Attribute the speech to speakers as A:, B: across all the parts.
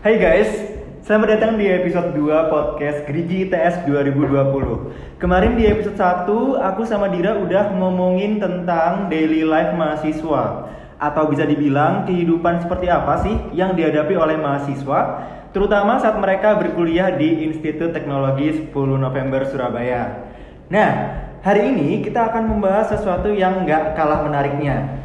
A: Hai guys, selamat datang di episode 2 podcast Gerigi ITS 2020 Kemarin di episode 1, aku sama Dira udah ngomongin tentang daily life mahasiswa. Atau bisa dibilang kehidupan seperti apa sih yang dihadapi oleh mahasiswa Terutama saat mereka berkuliah di Institut Teknologi 10 November Surabaya. Nah, hari ini kita akan membahas sesuatu yang nggak kalah menariknya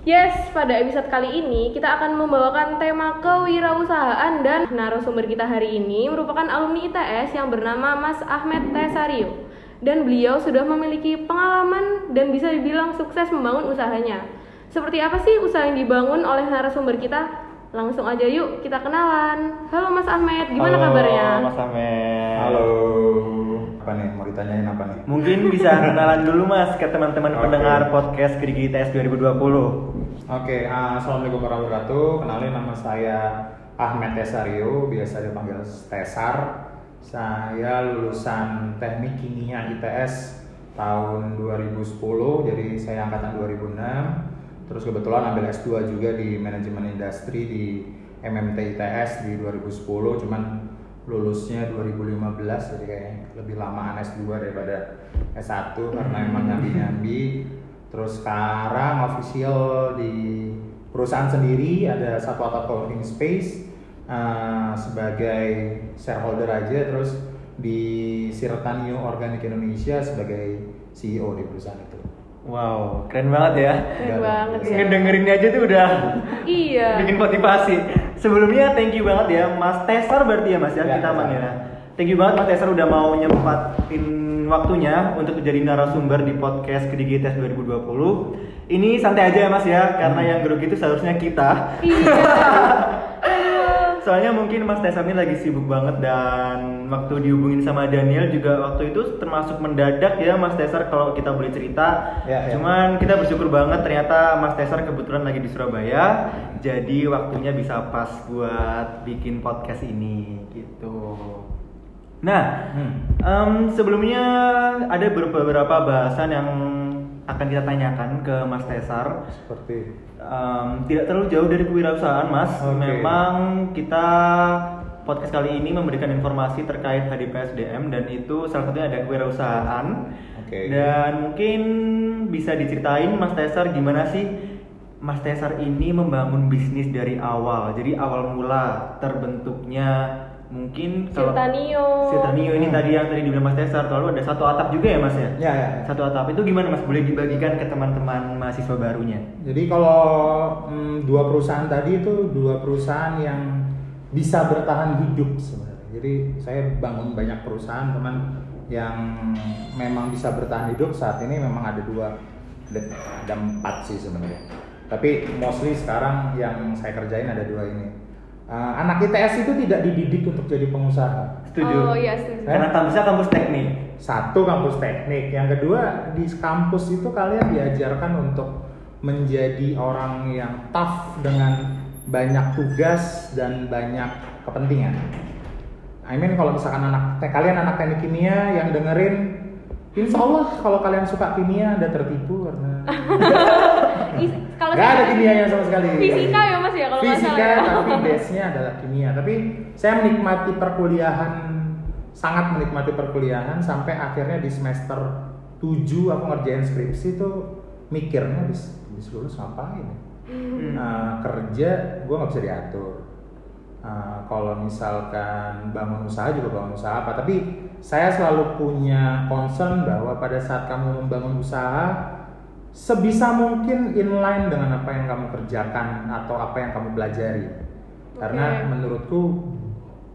B: Yes, pada episode kali ini kita akan membawakan tema kewirausahaan dan narasumber kita hari ini merupakan alumni ITS yang bernama Mas Ahmed Tesario dan beliau sudah memiliki pengalaman dan bisa dibilang sukses membangun usahanya. Seperti apa sih usaha yang dibangun oleh narasumber kita? Langsung aja yuk kita kenalan. Halo Mas Ahmed, gimana
A: Halo,
B: kabarnya?
A: Mas Ahmed
C: Halo. Apa nih? Mau ditanyain apa nih?
A: Mungkin bisa kenalan dulu mas ke teman-teman
C: Oke.
A: pendengar podcast Gerigi ITS 2020
C: Oke, uh, assalamualaikum warahmatullahi wabarakatuh. Kenalin nama saya Ahmed Tesario, biasa dipanggil Tesar. Saya lulusan Teknik Kimia ITS tahun 2010, jadi saya angkatan 2006. Terus kebetulan ambil S2 juga di manajemen industri di MMT ITS di 2010, cuman lulusnya 2015 jadi kayak lebih lamaan S2 daripada S1 karena emang nyambi-nyambi. Terus sekarang official di perusahaan sendiri ada satu atap co-working space uh, sebagai shareholder aja terus di Sirtanio Organic Indonesia sebagai CEO di perusahaan itu.
A: Wow, keren banget ya.
B: Keren banget. ya.
A: Ngedengerinnya aja tuh udah
B: Iya.
A: bikin motivasi Sebelumnya thank you banget ya Mas Tesar berarti ya mas ya,
C: Ya,
A: kita manggilnya Thank you banget Mas Tesar udah mau nyempatin waktunya untuk jadi narasumber di podcast Kedigi Tes 2020 Ini santai aja ya mas ya, karena yang grogi itu seharusnya kita.
B: Iya.
A: Soalnya mungkin Mas Tesar ini lagi sibuk banget dan waktu dihubungin sama Daniel juga waktu itu termasuk mendadak ya Mas Tesar kalau kita boleh cerita.
C: Ya, ya.
A: Cuman kita bersyukur banget ternyata Mas Tesar kebetulan lagi di Surabaya, jadi waktunya bisa pas buat bikin podcast ini gitu. Nah,
C: Hmm.
A: em, sebelumnya ada beberapa bahasan yang akan kita tanyakan ke Mas Tesar.
C: seperti
A: Em, tidak terlalu jauh dari kewirausahaan, Mas.
C: Oke.
A: Memang kita podcast kali ini memberikan informasi terkait HDPSDM dan itu salah satunya ada kewirausahaan.
C: Oke.
A: Dan mungkin bisa diceritain Mas Tesar gimana sih Mas Tesar ini membangun bisnis dari awal. Jadi awal mula terbentuknya mungkin kalau
B: Sirtanio.
A: Sirtanio ini
C: Hmm.
A: tadi yang tadi dibilang Mas Tesar, lalu ada satu atap juga ya Mas ya?
C: ya ya
A: Satu atap itu gimana Mas? Boleh dibagikan ke teman-teman mahasiswa barunya?
C: Jadi kalau mm, dua perusahaan tadi itu dua perusahaan yang bisa bertahan hidup sebenarnya. Jadi saya bangun banyak perusahaan teman yang memang bisa bertahan hidup saat ini memang ada dua ada, ada empat sih sebenarnya. Tapi mostly sekarang yang saya kerjain ada dua ini. Uh, anak ITS itu tidak dididik untuk jadi pengusaha.
A: Setuju.
B: Oh iya, setuju.
A: Karena kampusnya kampus teknik.
C: Satu kampus teknik, yang kedua di kampus itu kalian diajarkan untuk menjadi orang yang tough dengan banyak tugas dan banyak kepentingan. I mean kalau misalkan anak te- kalian anak teknik kimia yang dengerin, insya Allah kalau kalian suka kimia anda tertipu karena
B: Kalau
C: nggak ada kimianya sama sekali.
B: Fisika ya, Mas, ya, kalau
C: Fisika
B: salah ya.
C: tapi base-nya adalah kimia. Tapi saya menikmati perkuliahan sangat menikmati perkuliahan sampai akhirnya di semester 7 aku ngerjain skripsi tuh mikirnya habis habis lulus ngapain ya?
A: Hmm.
C: Nah, kerja gue nggak bisa diatur. Nah, kalau misalkan bangun usaha juga bangun usaha apa, tapi saya selalu punya concern bahwa pada saat kamu membangun usaha sebisa mungkin inline dengan apa yang kamu kerjakan atau apa yang kamu pelajari. Karena
B: Oke.
C: menurutku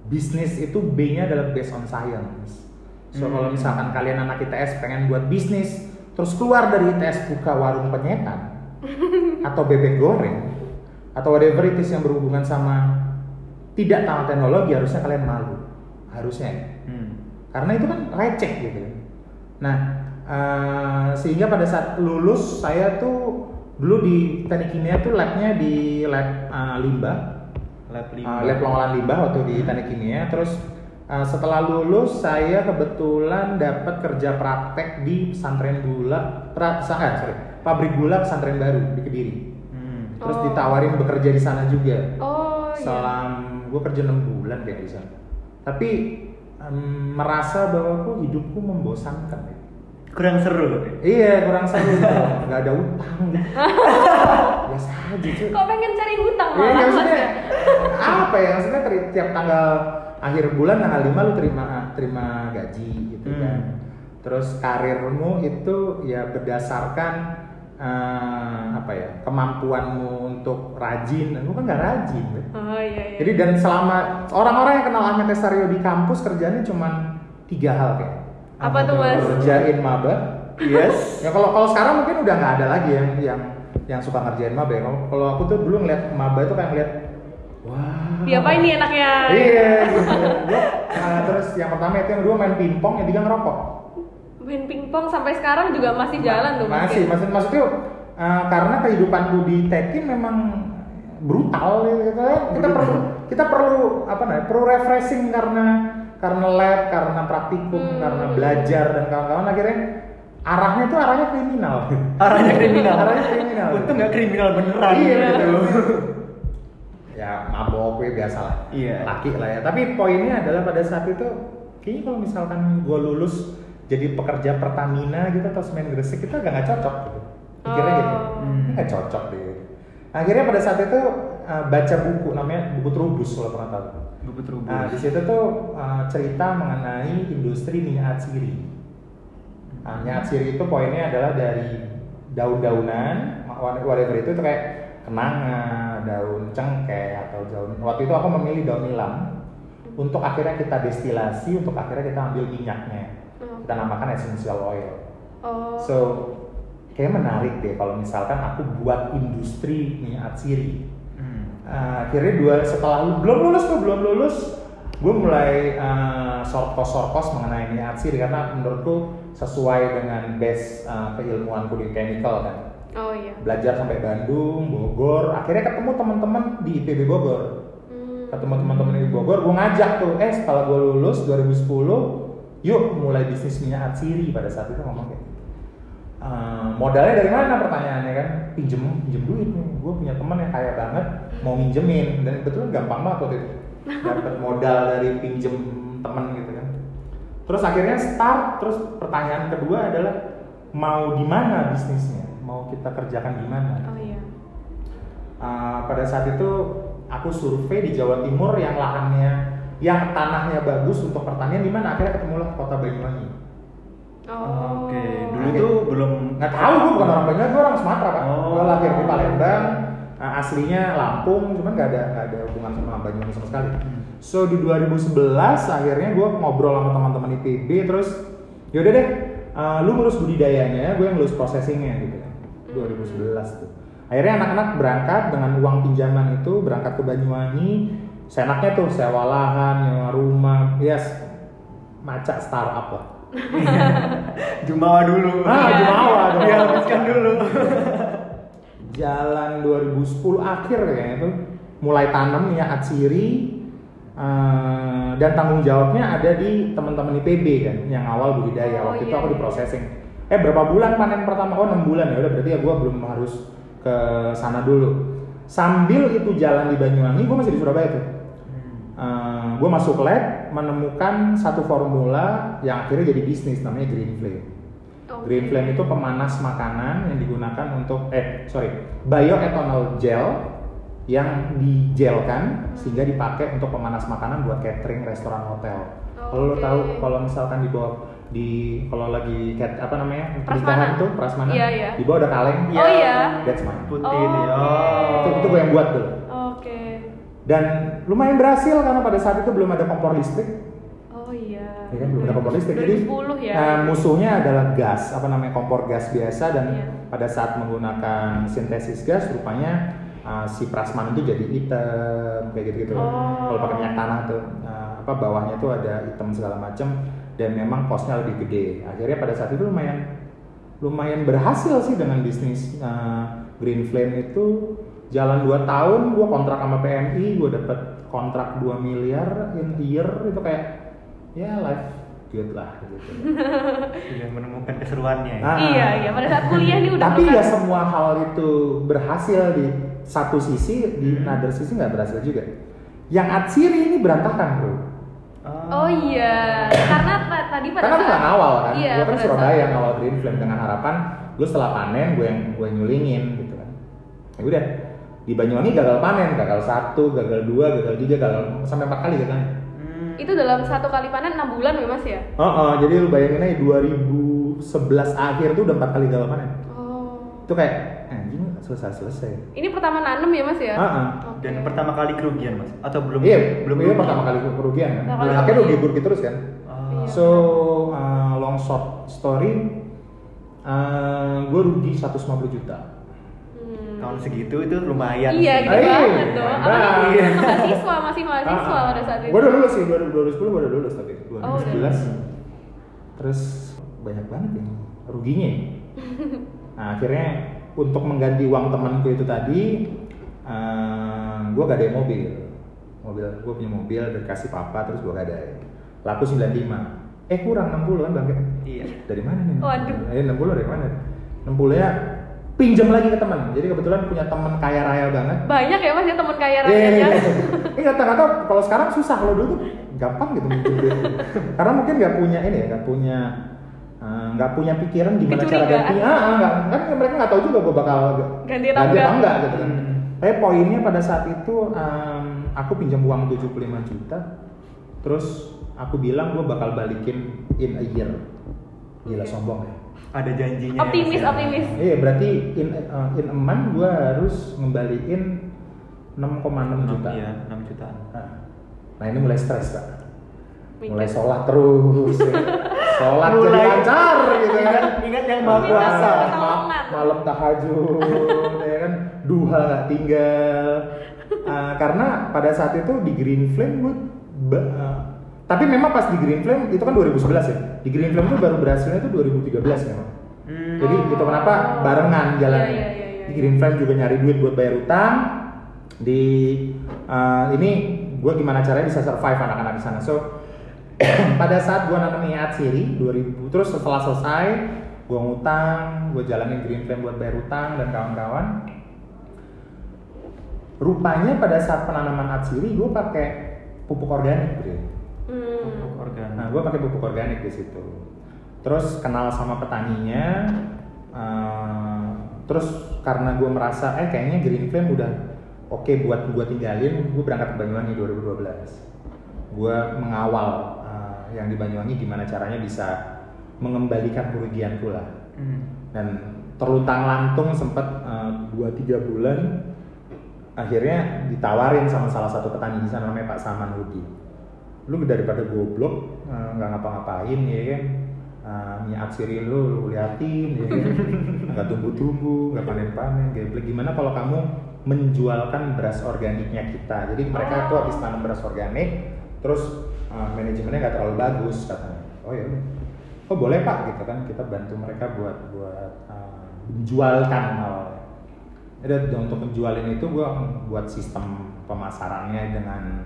C: bisnis itu B-nya adalah based on science. So
A: Hmm.
C: kalau misalkan kalian anak ITS pengen buat bisnis, terus keluar dari ITS buka warung penyetan atau bebek goreng atau whatever it is yang berhubungan sama tidak tahu teknologi harusnya kalian malu harusnya
A: Hmm.
C: karena itu kan receh gitu nah eh, sehingga pada saat lulus saya tuh dulu di teknik kimia tuh labnya di lab eh, limbah
A: Lab
C: Uh,
A: lima.
C: lab pengolahan limbah waktu di teknik kimia terus uh, setelah lulus saya kebetulan dapat kerja praktek di pesantren gula pra, eh, sorry, pabrik gula pesantren baru di kediri
A: Hmm.
C: terus
B: Oh.
C: ditawarin bekerja di sana juga
B: Oh iya.
C: selam gue kerja enam bulan kayak di sana tapi em, merasa bahwa kok hidupku membosankan ya.
A: Kurang seru.
C: iya kurang seru nggak ada utang gitu biasa aja cuy
B: Kok pengen cari hutang
C: Iya,
B: malah mas
C: maksudnya
B: ya?
C: apa ya? Maksudnya teri- tiap tanggal akhir bulan tanggal 5 lu terima terima gaji gitu
A: Hmm.
C: kan. Terus karirmu itu ya berdasarkan eh, apa ya? kemampuanmu untuk rajin. Lu kan nggak rajin. kan?
B: Oh iya iya.
C: Jadi dan selama orang-orang yang kenal Ahmed Tesario di kampus kerjanya cuma tiga hal kayak.
B: Apa tuh, Mas?
C: Kerjain maba.
A: Yes.
C: Ya kalau kalau sekarang mungkin udah nggak ada lagi yang yang yang suka ngerjain maba. ya. Kalau aku tuh dulu ngeliat maba itu kayak ngeliat wah.
B: Dia apa ini enaknya?
C: Iya. gitu. Gua, nah, terus yang pertama itu yang kedua main pingpong, yang tiga ngerokok.
B: Main pingpong sampai sekarang juga masih jalan tuh
C: Masih,
B: mungkin.
C: maksud maksudnya uh, karena kehidupanku di Tekin memang brutal gitu kan. Kita perlu kita perlu apa namanya? Perlu refreshing karena karena lab, karena praktikum,
B: Hmm.
C: karena belajar dan kawan-kawan akhirnya arahnya tuh arahnya kriminal.
A: Arahnya kriminal.
C: Arahnya kriminal.
A: Untung nggak kriminal beneran
C: Iya.
A: gitu.
C: ya mabok gue biasa lah
A: Iya.
C: laki lah ya tapi poinnya adalah pada saat itu kayaknya kalau misalkan gue lulus jadi pekerja Pertamina gitu atau semen gresik kita agak nggak cocok gitu pikirnya
B: Oh.
C: gitu
A: Hmm.
C: nggak cocok deh akhirnya pada saat itu uh, baca buku namanya buku Trubus kalau pernah tahu
A: Buku terubus.
C: Nah, di situ tuh uh, cerita mengenai industri minyak atsiri. Nah, minyak atsiri itu poinnya adalah dari daun-daunan, whatever itu tuh kayak kenanga, daun cengkeh atau daun. Waktu itu aku memilih daun nilam untuk akhirnya kita destilasi, untuk akhirnya kita ambil minyaknya.
B: Hmm.
C: Kita namakan essential oil.
B: Oh.
C: So, kayak menarik deh kalau misalkan aku buat industri minyak atsiri. Uh, akhirnya dua setelah lu- belum lulus tuh belum lulus gue mulai uh, sorkos sorkos mengenai minyak atsiri karena menurutku sesuai dengan base uh, keilmuanku di chemical kan
B: Oh iya.
C: belajar sampai Bandung Bogor akhirnya ketemu teman-teman di IPB Bogor
B: Hmm.
C: ketemu teman-teman di Bogor gue ngajak tuh eh setelah gue lulus 2010 yuk mulai bisnis minyak atsiri pada saat itu ngomong kayak Eh, modalnya dari mana pertanyaannya kan? Pinjem pinjem duit nih. Gue punya teman yang kaya banget mau minjemin. Dan kebetulan gampang banget waktu itu. Dapat modal dari pinjem temen gitu kan? Terus akhirnya start. Terus pertanyaan kedua adalah mau di mana bisnisnya? Mau kita kerjakan di mana
B: Oh iya.
C: Uh, pada saat itu aku survei di Jawa Timur yang lahannya yang tanahnya bagus untuk pertanian di mana. Akhirnya ketemulah kota Banyuwangi
B: Oh.
A: Oke, dulu tuh belum
C: nggak tahu gue bukan orang Banyuwangi gue orang Sumatera pak
A: Oh.
C: gue lahir di Palembang uh, aslinya Lampung cuman nggak ada nggak ada hubungan sama Banyuwangi sama sekali
A: Hmm.
C: so di 2011 akhirnya gue ngobrol sama teman-teman IPB terus yaudah deh uh, lu ngurus budidayanya gue yang ngurus processingnya gitu kan 2011 tuh akhirnya anak-anak berangkat dengan uang pinjaman itu berangkat ke Banyuwangi seenaknya tuh sewa lahan nyewa rumah yes macak startup lah
A: Jumawa dulu.
C: Ah. Jumawa dong.
A: Dihabiskan dulu.
C: Jalan 2010 akhir kayaknya tuh. Mulai tanam minyak atsiri eh, dan tanggung jawabnya ada di teman-teman IPB kan yang awal budidaya.
B: Oh,
C: waktu itu
B: iya,
C: aku di processing eh berapa bulan panen pertama? Oh 6 bulan ya. Udah berarti ya gue belum harus ke sana dulu. Sambil itu jalan di Banyuwangi gue masih di Surabaya tuh. Gue masuk lab menemukan satu formula yang akhirnya jadi bisnis namanya Green Flame
B: Oke.
C: Green Flame itu pemanas makanan yang digunakan untuk eh sorry bioethanol gel yang digelkan sehingga dipakai untuk pemanas makanan buat catering restoran hotel. Kalau lo tahu kalau misalkan di bawah di kalau lagi cat, apa namanya
B: Prasmanan.
C: pernikahan tuh prasmanan
B: Iya, iya.
C: di bawah ada kaleng.
B: Oh iya.
C: That's mine.
A: Putih
B: Oh,
A: itu ya.
B: oke.
C: Itu, itu gue yang buat tuh. Dan lumayan berhasil karena pada saat itu belum ada kompor listrik.
B: Oh iya.
C: Ya kan belum ada kompor listrik. Jadi
B: 2010 ya.
C: eh, musuhnya adalah gas, apa namanya kompor gas biasa dan
B: Iya.
C: pada saat menggunakan sintesis gas rupanya eh, si prasman itu jadi hitam kayak gitu gitu.
B: Oh.
C: Kalau pakai minyak tanah tuh eh, apa bawahnya tuh ada hitam segala macam dan memang costnya lebih gede. Akhirnya pada saat itu lumayan lumayan berhasil sih dengan bisnis eh, Green Flame itu jalan 2 tahun gua kontrak sama PMI gue dapet kontrak 2 miliar in year itu kayak ya life good lah gitu.
A: Sudah menemukan keseruannya. ya.
C: Ah.
B: Iya, iya. Pada saat kuliah nih udah
C: Tapi
B: bukan-
C: ya semua hal itu berhasil di satu sisi, di
A: Hmm.
C: another sisi nggak berhasil juga. yang Atsiri ini berantakan bro
B: Oh iya, karena tadi pada
C: karena nggak ngawal kan
B: Iya,
C: gue kan Surabaya
B: saat-
C: yang ngawal Green Flame dengan harapan lu setelah panen gue yang gue nyulingin gitu kan ya udah di Banyuwangi gagal panen gagal satu gagal dua gagal tiga gagal sampai empat kali gagal
A: Hmm.
B: Itu dalam satu kali panen 6 bulan ya mas ya?
C: Oh, oh, jadi lu bayangin aja 2011 akhir tuh udah empat kali gagal panen
B: Oh.
C: itu kayak anjing selesai selesai
B: Ini pertama nanem ya mas ya?
C: Ah, ah.
B: Oke.
A: Dan pertama kali kerugian mas? Atau belum?
C: iya
A: belum
C: iya pertama kali kerugian kan
B: kali
C: akhirnya
B: kerugian.
C: rugi rugi terus kan.
B: Iya.
C: so uh, long short story uh, gue rugi 150 juta
B: Hmm.
A: Tahun segitu itu lumayan.
B: Iya, gitu
C: Eh,
B: banget dong. Apalagi masih mahasiswa, masih mahasiswa
C: Ah,
B: pada saat itu.
C: gue udah lulus sih 2010 gue udah lulus tapi 2011
B: Oh, udah.
C: terus banyak banget yang ruginya ya. nah akhirnya untuk mengganti uang temanku itu tadi gue gak ada mobil mobil gue punya mobil dari kasih papa terus gue gak ada laku 95 eh kurang 60 kan bang
A: Iya.
C: dari mana nih
B: Waduh.
C: eh 60 dari mana 60 nya pinjam lagi ke teman jadi kebetulan punya teman kaya raya banget
B: Banyak ya mas ya teman kaya
C: Iya, iya,
B: rakyatnya.
C: iya. Ini kata-kata kalau sekarang susah kalau dulu tuh gampang gitu minjem duit. Karena mungkin nggak punya ini ya, nggak punya eh, nggak punya pikiran gimana cara
B: Kecurigaan.
C: ganti. Ah, ah, nggak kan mereka nggak tahu juga gue bakal
B: Ganti
C: apa
B: enggak.
C: enggak gitu kan.
A: Hmm.
C: Tapi poinnya pada saat itu em, aku pinjam uang 75 juta, terus aku bilang gue bakal balikin in a year. Gila sombong ya.
A: Ada janjinya. ya,
B: Optimis,
A: ya?
B: optimis.
C: Iya berarti in uh, in a month gue harus ngembaliin 6,6 juta.
A: Iya, 6 jutaan.
C: Nah, nah ini mulai stres kak. Mulai sholat terus, ya. sholat jadi
A: Mulai-
C: lancar gitu kan.
A: Ingat, yang maha kuasa.
B: pertolongan.
C: malam tahajud, ya kan, duha nggak tinggal. Ah, karena pada saat itu di Green Flame gue, tapi memang pas di Green Flame itu kan 2011 ya. Di Green Flame tuh baru berhasilnya itu 2013 memang.
A: Hmm.
C: Jadi itu kenapa barengan jalannya.
B: Iya, iya, iya, iya.
C: Di Green Flame juga nyari duit buat bayar utang. Di uh, ini gue gimana caranya bisa survive anak-anak di sana. So pada saat gue nanam Atsiri 2000 terus setelah selesai gue ngutang, gue jalanin Green Flame buat bayar utang dan kawan-kawan. Rupanya pada saat penanaman Atsiri gue pakai pupuk organik, Bre.
B: Hmm.
A: Pupuk organik.
C: Nah, gue pakai pupuk organik di situ. Terus kenal sama petaninya. eh, terus karena gue merasa, eh kayaknya Green Flame udah oke buat gue tinggalin, gue berangkat ke Banyuwangi 2012. Gue mengawal eh, yang di Banyuwangi gimana caranya bisa mengembalikan kerugianku lah.
A: Hmm.
C: Dan terluntang lantung sempat 2-3 bulan akhirnya ditawarin sama salah satu petani di sana namanya Pak Saman Hudi lu daripada goblok eh, nggak ngapa-ngapain ya kan? Uh, minyak atsiri lu lu liatin ya kan? Nggak tumbuh-tumbuh nggak panen-panen geblek gimana kalau kamu menjualkan beras organiknya kita? Jadi mereka tuh habis tanam beras organik terus uh, manajemennya nggak terlalu bagus katanya. Oh ya oh boleh pak gitu kan? Kita bantu mereka buat buat uh, menjualkan awalnya jadi untuk menjualin itu gue buat sistem pemasarannya dengan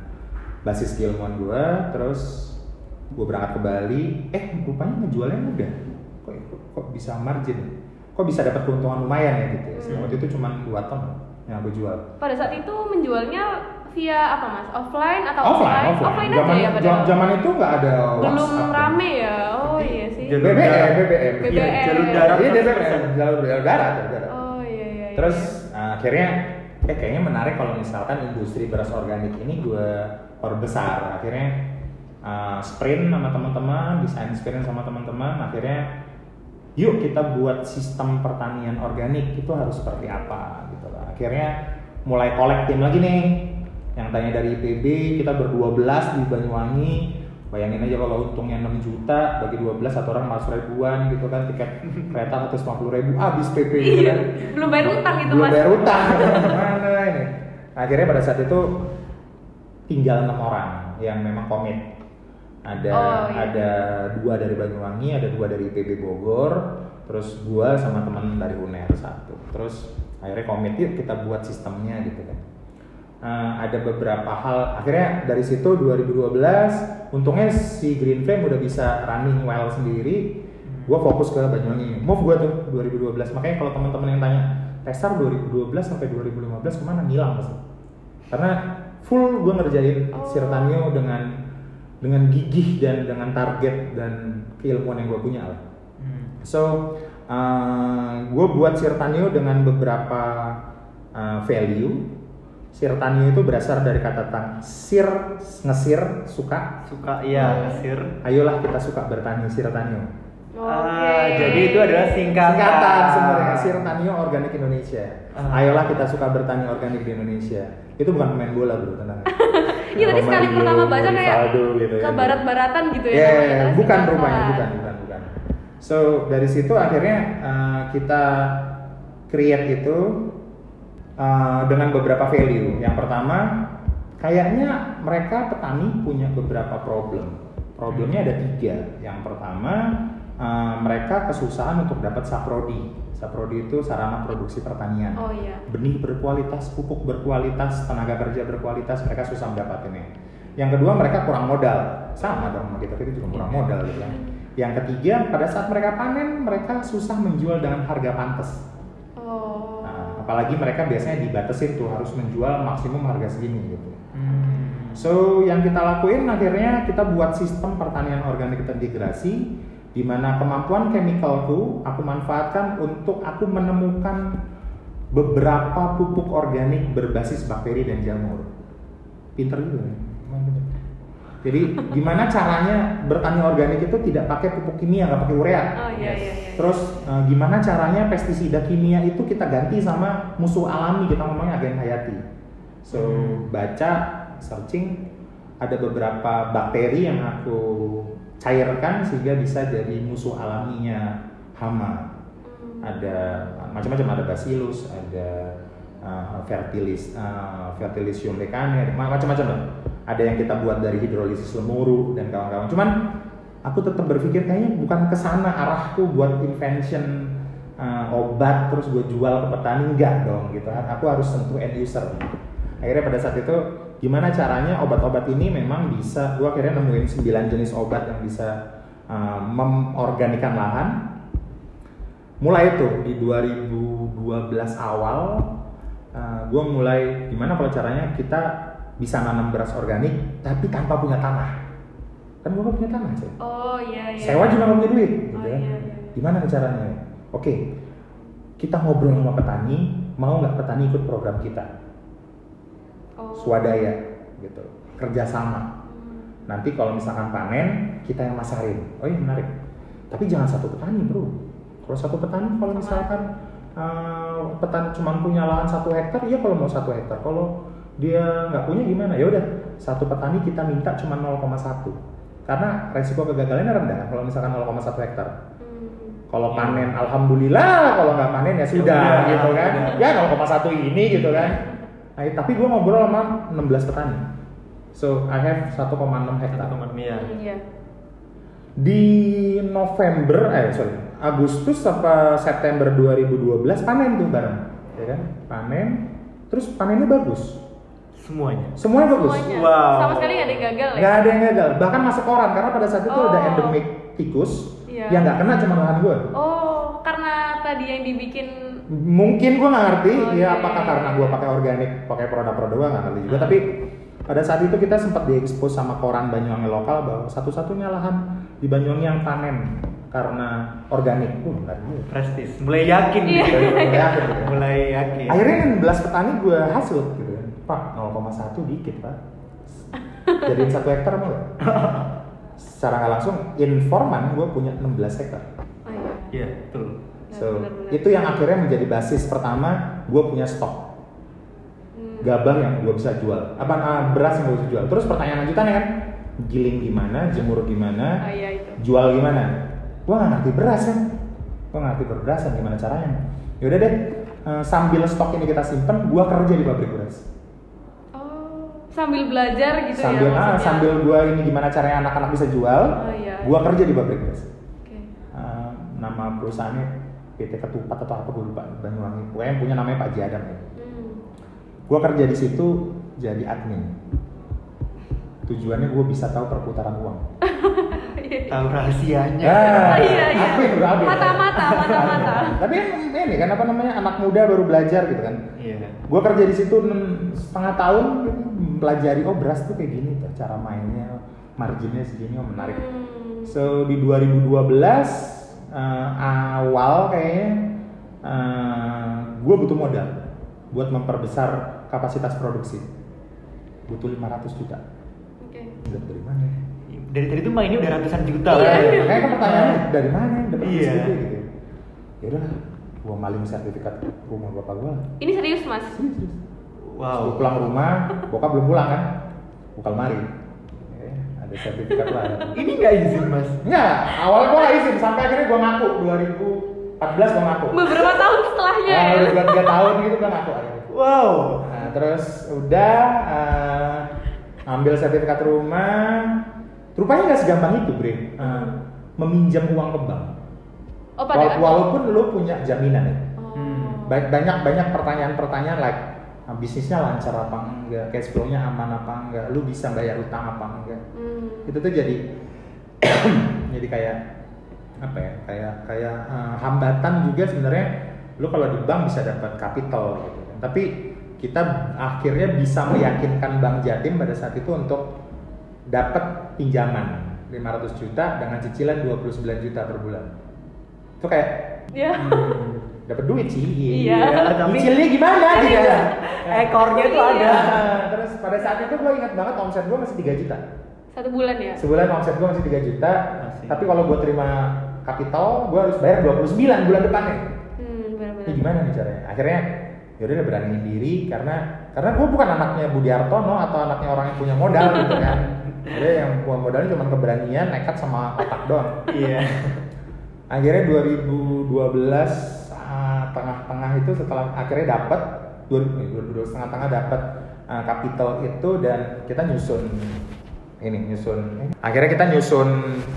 C: basis keilmuan gue terus gue berangkat ke Bali eh rupanya ngejualnya mudah kok, kok, kok bisa margin kok bisa dapat keuntungan lumayan ya gitu ya
B: Hmm.
C: waktu itu cuma 2 ton yang gue jual
B: Pada saat itu menjualnya via apa mas? Offline atau
C: offline offline
B: aja
C: zaman
B: ya pada
C: zaman- zaman itu nggak ada
B: belum
C: WhatsApp.
B: rame ya. Oh iya sih.
A: Jalur
C: BBM
A: darat.
C: BBM
B: BBM.
A: Iya, jalur darat.
C: Iya,
A: 100%.
C: BBM jalur darat jalur darat
B: Oh iya iya. iya.
C: Terus uh, akhirnya eh kayaknya menarik kalau misalkan industri beras organik ini gue perbesar. Akhirnya uh, sprint sama teman-teman, desain sprint sama teman-teman. Akhirnya yuk kita buat sistem pertanian organik itu harus seperti apa gitu lah. Akhirnya mulai kolek tim lagi nih. Yang tanya dari IPB kita berdua belas di Banyuwangi. Bayangin aja kalau untungnya 6 juta bagi 12 satu orang mas ribuan gitu kan tiket kereta 150 ribu habis PP gitu
B: Iya.
C: kan
B: Belum bayar utang itu
C: belum
B: mas.
C: bayar utang mana ini akhirnya pada saat itu tinggal enam orang yang memang komit. Ada
B: Oh, iya.
C: ada dua dari Banyuwangi ada dua dari IPB Bogor terus gua sama teman dari UNER satu. Terus akhirnya komit yuk kita buat sistemnya gitu kan. Eh, ada beberapa hal akhirnya dari situ 2012 untungnya si Green Flame udah bisa running well sendiri. Gua fokus ke Banyuwangi. Move gua tuh 2012 makanya kalau teman-teman yang tanya Tesar 2012 sampai 2015 ke mana? Ngilang pasti. Karena full gue ngerjain
B: Oh.
C: Sirtanio dengan dengan gigih dan dengan target dan keilmuan yang gue punya lah.
A: Hmm.
C: So, gue buat Sirtanio dengan beberapa uh, value. Sirtanio itu berasal dari kata tang sir, ngesir, suka.
A: Suka iya ngesir.
C: Ayolah kita suka bertani Sirtanio.
B: Oke.
A: Ah, jadi itu adalah singkatan.
C: Singkatan sebenarnya Sirtanio Organik Indonesia.
A: Ah.
C: Ayolah kita suka bertani organik di Indonesia. Itu bukan pemain bola bro, tenang.
B: Iya tadi sekali pertama baca kayak
C: gitu ya.
B: ke barat-baratan gitu ya.
C: Ya,
B: namanya,
C: bukan rupanya, bukan, bukan, bukan. So dari situ akhirnya uh, kita create itu uh, dengan beberapa value. Yang pertama, kayaknya mereka petani punya beberapa problem. Problemnya ada tiga. Yang pertama, uh, mereka kesusahan untuk dapat saprodi. Saprodi itu sarana produksi pertanian
B: Oh iya.
C: benih berkualitas, pupuk berkualitas, tenaga kerja berkualitas, mereka susah mendapatkannya. Yang kedua mereka kurang modal, sama dong sama kita, kita juga kurang modal gitu kan. Yang ketiga pada saat mereka panen mereka susah menjual dengan harga pantas.
B: Oh.
C: Nah, apalagi mereka biasanya dibatasin tuh harus menjual maksimum harga segini gitu.
A: Hmm.
C: So yang kita lakuin akhirnya kita buat sistem pertanian organik terintegrasi di mana kemampuan chemicalku aku manfaatkan untuk aku menemukan beberapa pupuk organik berbasis bakteri dan jamur. Pinter juga. ya. Jadi gimana caranya bertani organik itu tidak pakai pupuk kimia, nggak pakai urea.
B: Oh iya iya iya.
C: Terus eh, gimana caranya pestisida kimia itu kita ganti sama musuh alami kita ngomongnya agen hayati. So
A: Hmm.
C: baca searching ada beberapa bakteri yang aku cairkan sehingga bisa jadi musuh alaminya hama. Ada macam-macam ada bacillus, ada uh, fertilis, uh, fertilisium lecane, ma- macam-macam lah. Ada yang kita buat dari hidrolisis lemuru dan kawan-kawan. Cuman aku tetap berpikir kayaknya bukan ke sana arahku buat invention uh, obat terus gue jual ke petani enggak dong gitu. Aku harus sentuh end user. Akhirnya pada saat itu gimana caranya obat-obat ini memang bisa gue akhirnya nemuin 9 jenis obat yang bisa uh, memorganikan lahan mulai itu di 2012 awal gue mulai gimana kalau caranya kita bisa nanam beras organik tapi tanpa punya tanah kan gue gak punya tanah sih
B: Oh iya iya.
C: sewa juga gak punya duit gitu
B: Oh,
C: kan.
B: iya, iya.
C: gimana caranya oke kita ngobrol sama petani mau nggak petani ikut program kita
B: Oh.
C: swadaya gitu. Kerjasama.
B: Hmm.
C: nanti kalau misalkan panen kita yang masarin. Oh iya menarik. Tapi jangan satu petani bro. Kalau satu petani kalau misalkan eh, petani cuma punya lahan satu hektar iya kalau mau satu hektar. Kalau dia nggak punya gimana? Ya udah satu petani kita minta cuma 0,1 karena resiko kegagalannya rendah kalau misalkan 0,1 hektar.
B: Hmm.
C: kalau panen alhamdulillah kalau nggak panen ya sudah
A: udah,
C: gitu kan. ya 0,1 ini gitu kan nah, tapi gue ngobrol sama 16 petani so I have 1,6 hektar
A: Teman Mia.
B: Iya.
C: di November eh sorry Agustus apa September 2012 panen tuh bareng ya kan panen terus panennya bagus
A: Semuanya.
C: semuanya bagus
B: Semuanya.
A: Wow.
B: Sama sekali nggak ada yang gagal ya.
C: nggak ada yang gagal bahkan masuk koran karena pada saat itu
B: Oh.
C: ada endemik tikus
B: Iya.
C: yang nggak kena cuma lahan gue
B: Oh, karena tadi yang dibikin
C: mungkin gua nggak ngerti
B: Oh,
C: ya
B: iya,
C: apakah
B: iya,
C: karena gua pakai organik pakai produk-produk gua nggak ngerti juga
A: Hmm.
C: tapi pada saat itu kita sempat diekspos sama koran Banyuwangi lokal bahwa satu-satunya lahan di Banyuwangi yang panen karena organik uh menarik juga.
A: Prestis. Mulai yakin
B: Iya.
A: gitu.
C: Mulai yakin gitu.
A: Mulai yakin.
C: akhirnya 16 petani gua hasil gitu kan pak 0,1 dikit pak jadiin satu hektar mau secara nggak langsung informan gua punya 16 hektar
B: Oh iya.
A: Iya, betul.
C: So
B: Benar-benar.
C: itu yang akhirnya menjadi basis pertama gua punya stok
B: Hmm.
C: gabah yang gue bisa jual apa ah, beras yang gue bisa jual terus pertanyaan lanjutannya kan giling gimana jemur gimana
B: Oh iya itu.
C: jual gimana gue nggak ngerti beras kan gue ngerti berberasan gimana caranya yaudah deh eh, sambil stok ini kita simpen gue kerja di pabrik beras
B: Oh, sambil belajar gitu
C: sambil
B: ya
C: ah,
B: maksudnya.
C: sambil gue ini gimana caranya anak-anak bisa jual
B: Oh iya.
C: gue kerja di pabrik beras
B: Oke.
C: Eh, nama perusahaannya PT Ketupat atau apa gue lupa Banyuwangi pokoknya yang punya namanya Pak Jadam ya
B: Hmm.
C: gue kerja di situ jadi admin tujuannya gue bisa tahu perputaran uang
A: Tahu rahasianya.
C: Ah,
B: iya, iya.
C: admin udah admin
B: Mata-mata, mata-mata.
C: tapi ini kan apa namanya anak muda baru belajar gitu kan
A: Iya.
C: gue kerja di situ enam setengah tahun gitu, mempelajari oh beras tuh kayak gini tuh cara mainnya marginnya segini oh menarik
B: Hmm.
C: So di 2012 eh, awal kayaknya gue butuh modal buat memperbesar kapasitas produksi. Butuh 500 juta.
B: Oke.
C: Udah dari mana?
A: Dari tadi tuh mainnya udah ratusan juta.
B: Iya,
A: kan?
B: iya.
C: Makanya kan pertanyaannya dari mana dapat
A: Iya.
C: segitu gitu. Ya udah, gue maling sertifikat rumah bapak gue.
B: Ini serius mas?
C: Gue
A: Wow.
C: pulang rumah, bokap belum pulang kan? Buka lemari. Ada sertifikat lah.
A: Ini nggak izin mas.
C: Enggak, awalnya gue gak izin sampai akhirnya gue ngaku 2014 gue ngaku.
B: Beberapa tahun setelahnya
C: Nah,
B: ya.
C: tiga tahun gitu gue ngaku akhirnya.
A: Wow.
C: Nah, terus udah eh, ambil sertifikat rumah. Rupanya nggak segampang itu, Bre. Eh, meminjam uang ke bank.
B: Oh pada
C: Wala- Walaupun lu punya jaminan ya.
B: Oh.
A: Hmm.
C: Ba- Banyak banyak pertanyaan-pertanyaan like bisnisnya lancar apa enggak, cash flow-nya aman apa enggak, lu bisa bayar utang apa enggak.
B: Hmm.
C: Itu tuh jadi jadi kayak apa ya? Kayak kayak eh, hambatan juga sebenarnya lu kalau di bank bisa dapat capital gitu. kan. Tapi kita akhirnya bisa meyakinkan Bank Jatim pada saat itu untuk dapat pinjaman 500 juta dengan cicilan 29 juta per bulan. Itu kayak
B: Ya.
C: Dapat duit sih.
B: Iya.
A: tapi-
C: Cicilnya gimana gitu ya?
A: Ekornya tuh ada.
C: Nah, terus pada saat itu gue ingat banget omset gue masih 3 juta.
B: Satu bulan ya.
C: Sebulan omset gue masih 3 juta.
A: Masih.
C: Tapi kalau gue terima kapital, gue harus bayar 29 bulan depannya.
B: Hmm
C: Ini
B: benar-benar.
C: gimana nih caranya? Akhirnya yaudah deh beraniin diri karena karena gue bukan anaknya Budi Hartono atau anaknya orang yang punya modal gitu kan. Jadi yang punya modalnya cuma keberanian, nekat sama otak doang.
A: Iya.
C: akhirnya 2012 ah, tengah-tengah itu setelah akhirnya dapat 2012 tengah-tengah dapat ah, capital itu dan kita nyusun ini nyusun akhirnya kita nyusun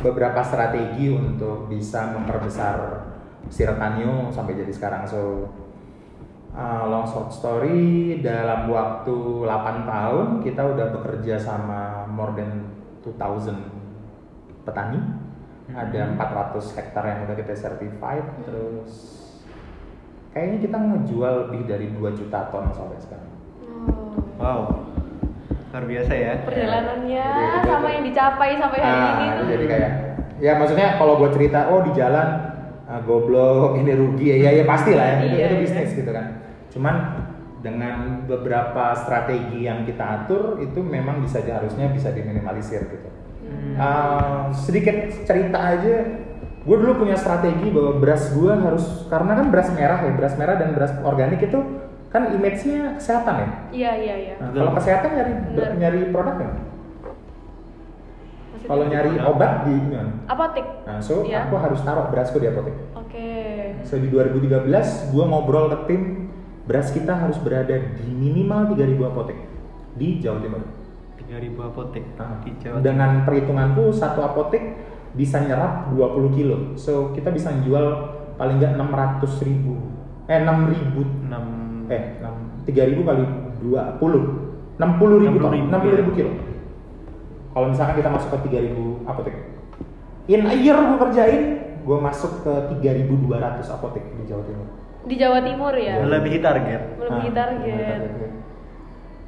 C: beberapa strategi untuk bisa memperbesar Sirtanio sampai jadi sekarang. So ah, long short story dalam waktu 8 tahun kita udah bekerja sama more than 2000 petani. Ada 400 hektar yang udah kita certified terus kayaknya kita ngejual lebih dari 2 juta ton sampai sekarang
B: Oh.
A: Wow. Luar biasa ya.
B: Perjalanannya
C: Jadi,
B: sama
C: jadi-
B: yang dicapai sampai hari
C: Ah,
B: ini
C: itu
B: tuh.
C: jadi kayak ya maksudnya kalau gue cerita oh di jalan ah, goblok ini rugi ya ya, ya pasti lah ya itu,
B: Iya,
C: itu
B: iya.
C: bisnis gitu kan cuman dengan beberapa strategi yang kita atur itu memang bisa harusnya bisa diminimalisir gitu
B: Hmm.
C: Uh, sedikit cerita aja gue dulu punya strategi bahwa beras gue harus karena kan beras merah ya beras merah dan beras organik itu kan image-nya kesehatan ya
B: Iya iya iya.
C: Nah, kalau kesehatan nyari
B: Benar.
C: nyari produknya
B: Maksudnya-
C: kalau nyari obat di gimana
B: apotek.
C: nah so
B: Iya.
C: aku harus taruh berasku di apotek
B: Oke.
C: so di 2013 gue ngobrol ke tim beras kita harus berada di minimal 3000 apotek di Jawa Timur
A: 3000 apotek
C: Nah,
A: di Jawa
C: dengan perhitunganku satu apotek bisa nyerap 20 kilo. So kita bisa jual paling nggak 600 ribu. Eh 6 ribu.
A: 6
C: eh 6, 3 ribu kali 20 60 ribu
A: 60 ribu,
C: 60 ribu
A: iya.
C: kilo. Kalau misalkan kita masuk ke 3 ribu apotek. In a year gue kerjain gue masuk ke 3200 apotek di Jawa Timur.
B: Di Jawa Timur ya.
A: melebihi target.
B: Melebihi
C: Nah,
B: target.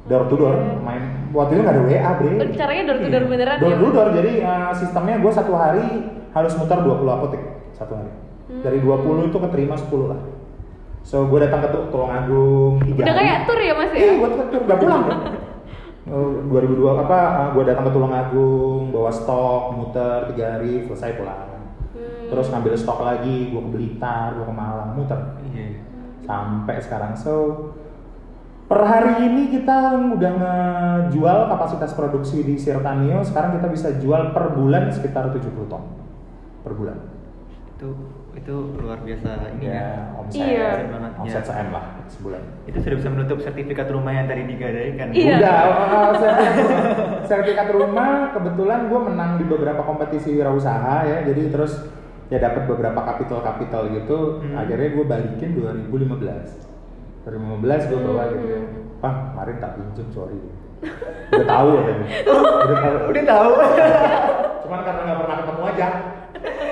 C: Door to door main waktu itu nggak ada WA bre
B: Oh, caranya door to door beneran
C: door to door jadi uh, sistemnya gue satu hari harus muter 20 apotek satu hari
B: Hmm.
C: dari 20 itu keterima 10 lah so gue datang ke Tulungagung tiga
B: Udah
C: hari.
B: kayak tour ya mas ya?
C: Iya, gue tuh udah pulang kan. Oh, 2002 apa? gue datang ke Tulungagung, bawa stok, muter tiga hari, selesai pulang.
B: Hmm.
C: Terus ngambil stok lagi, gue ke Blitar, gue ke Malang, muter
A: Iya.
C: sampai sekarang. So per hari ini kita udah ngejual kapasitas produksi di Sirtanio. Sekarang kita bisa jual per bulan sekitar 70 ton per bulan.
A: Itu itu luar biasa ini ya.
C: Ya, omset,
B: Iya.
A: Banget,
C: omset
A: ya.
C: CM lah sebulan.
A: Itu sudah bisa menutup sertifikat rumah yang tadi digadaikan.
B: Iya.
C: Udah, uh, sertifikat, sertifikat rumah kebetulan gue menang di beberapa kompetisi wirausaha ya, jadi terus ya dapat beberapa kapital kapital gitu.
A: Hmm.
C: Akhirnya gue balikin 2015. 2015 gue bawa gitu, ya. Pak kemarin tak pinjem sorry. Udah tahu ya, udah tahu.
A: Udah tahu.
C: Cuman karena nggak pernah ketemu aja.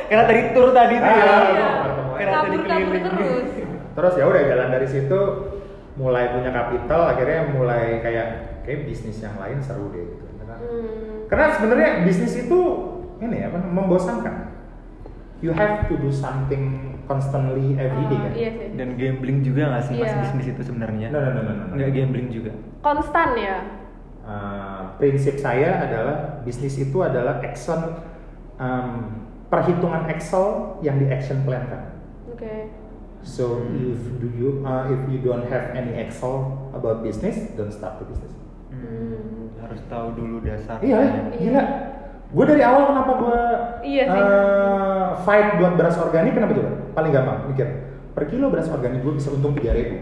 A: Karena tadi tur tadi tuh ya. Karena tadi keliling.
B: terus.
C: Terus ya udah jalan dari situ mulai punya kapital akhirnya mulai kayak kayak bisnis yang lain seru deh gitu karena,
B: Hmm.
C: karena sebenarnya bisnis itu ini apa membosankan you have to do something constantly every day
B: Ah,
C: kan
B: Iya sih.
A: Dan gambling juga nggak sih mas
B: Iya.
A: bisnis itu sebenarnya?
C: no no no no, no, no.
A: Nggak gambling juga.
B: Konstan ya.
C: Uh, prinsip saya adalah bisnis itu adalah action um, perhitungan Excel yang di action plan kan
B: Oke.
C: So if do you uh, if you don't have any Excel about business, don't start the business.
B: Hmm.
A: Harus tahu dulu dasar.
C: Iya, gila. Gue dari awal kenapa gue
B: Iya sih.
C: fight buat beras organik kenapa coba? Paling gampang mikir. Per kilo beras organik gue bisa untung 3000 ribu.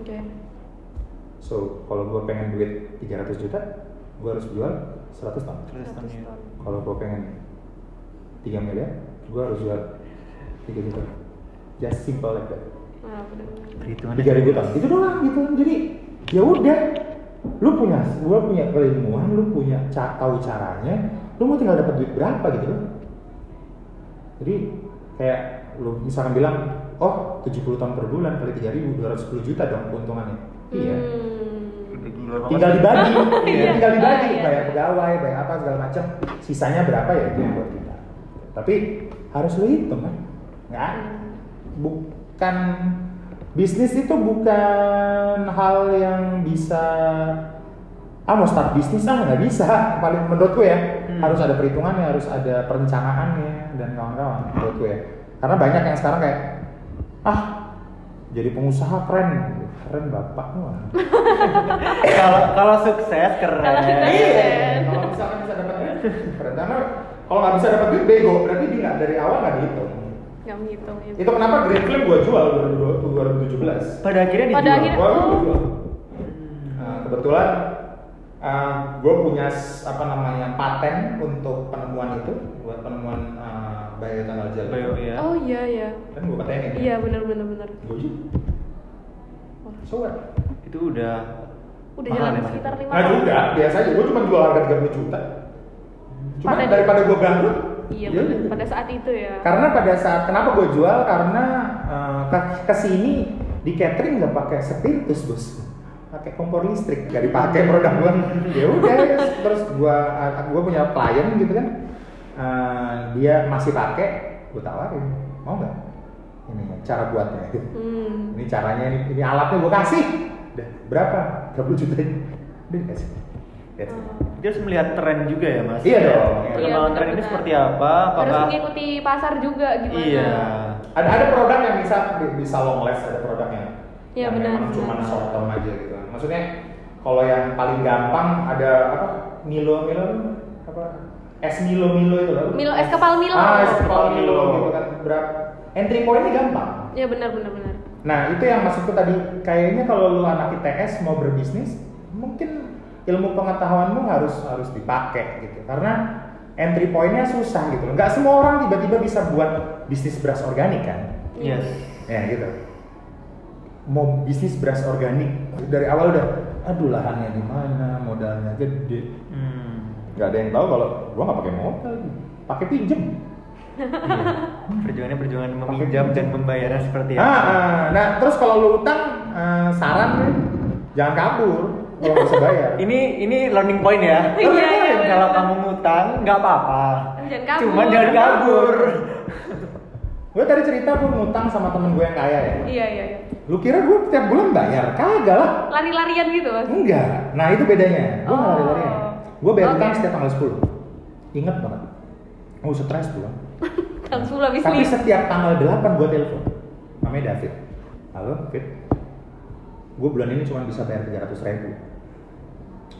B: Oke.
C: So kalau gue pengen duit 300 juta, gue harus jual 100 ton.
A: Terus
B: Seratus
A: tahunnya.
B: ton.
C: Kalau gue pengen 3 miliar, gue harus jual 3 juta. Just simple like that.
B: Nah.
A: Perhitungan.
C: tiga ribu ton itu doang gitu jadi ya udah lu punya gua punya keilmuan lu punya ca tahu caranya lu mau tinggal dapat duit berapa gitu loh jadi kayak lu misalkan bilang oh 70 ton per bulan kali 3210 juta dong keuntungannya. Iya.
B: Hmm.
A: Gila banget.
C: tinggal dibagi.
B: Iya.
C: tinggal dibagi.
B: Iya.
C: bayar pegawai bayar apa segala macam sisanya berapa ya itu yang buat kita? Tapi harus lu hitung kan? Nggak? Bukan bisnis itu bukan hal yang bisa ah mau start bisnis ah nggak bisa. Paling menurutku ya
A: Hmm.
C: harus ada perhitungannya harus ada perencanaannya dan kawan-kawan menurutku ya karena banyak yang sekarang kayak ah jadi pengusaha keren keren bapak
A: Kalau kalau sukses keren.
B: Kalau
C: Iya, kalau misalkan bisa dapat duit, keren. Karena kalau nggak bisa dapat duit bego, berarti dia nggak dari awal nggak dihitung.
B: Nggak menghitung ya.
C: Itu kenapa Green Flame gua jual 2017.
A: Pada akhirnya dijual.
B: Pada akhirnya-
C: Gua gua
B: oh.
C: jual. Nah, kebetulan uh, gue punya apa namanya paten untuk penemuan itu, buat penemuan uh, bioethanol gel.
A: Bio ya.
B: Oh iya iya.
C: Kan gue patenin.
B: Iya benar benar benar.
C: Gue jual. So what?
A: Itu udah
B: Udah jalan
A: ya,
B: sekitar lima
C: Nah
B: tahun.
C: juga, biasa aja. Gue cuma jual harga 30 juta. Cuma
B: Paten.
C: daripada gue bangkrut,
B: Iya
C: ya
B: benar.
C: udah.
B: Pada saat itu ya.
C: Karena pada saat kenapa gue jual karena uh, ke ke sini di catering nggak pakai spiritus bos, pakai kompor listrik nggak dipakai produk gue. ya udah terus gue gue punya klien gitu kan, uh, dia masih pakai, gue tawarin mau nggak ini cara buatnya gitu.
B: Hmm.
C: Ini caranya ini, ini alatnya gue kasih. Udah berapa? 30 juta ini. Udah dikasih. That's it.
A: Dia harus melihat tren juga ya mas.
C: Iya dong.
A: Perkembangan
B: Iya,
A: tren ini
B: benar-benar.
A: seperti apa?
B: Harus
A: Apakah
B: mengikuti pasar juga gimana?
A: Iya.
C: Ada ada produk yang bisa bisa long last ada produknya.
B: Iya,
C: yang
B: benar,
C: memang cuma short term aja gitu. Maksudnya kalau yang paling gampang ada apa Milo Milo apa es Milo Milo itu loh.
B: Milo, es kepal Milo.
C: Ah, es kepal
A: Milo.
C: Milo gitu kan berapa entry point-nya gampang.
B: Iya benar benar benar.
C: Nah itu yang maksudku tadi kayaknya kalau lu anak ITS mau berbisnis mungkin ilmu pengetahuanmu harus harus dipakai gitu karena entry pointnya susah gitu nggak semua orang tiba-tiba bisa buat bisnis beras organik kan
A: Yes.
C: ya gitu mau bisnis beras organik dari awal udah aduh lahannya di mana modalnya gede
A: Hmm.
C: nggak ada yang tahu kalau gua nggak pakai modal pakai pinjem
A: Iya. Perjuangannya perjuangan meminjam dan membayarnya seperti
C: Ah,
A: apa?
C: ah. nah terus kalau lu utang eh, saran nih jangan kabur kalau nggak bisa bayar.
A: Ini ini learning point ya.
B: Iya, iya, iya,
A: Kalau
B: benar.
A: kamu ngutang nggak apa-apa.
B: Jangan kabur.
A: Cuman jangan kabur.
C: Gue tadi cerita gue ngutang sama temen gue yang kaya ya.
B: Iya iya iya.
C: Lu kira gue tiap bulan bayar? Kagak lah.
B: Lari-larian gitu mas.
C: Enggak. Nah itu bedanya. Gue
B: Oh.
C: lari-larian. Gue bayar utang setiap tanggal 10 Ingat banget. Oh stres gue.
B: Kang Sula habis
C: Tapi setiap tanggal 8 gue telepon. Namanya David. Halo, David. Gue bulan ini cuma bisa bayar 300 ribu.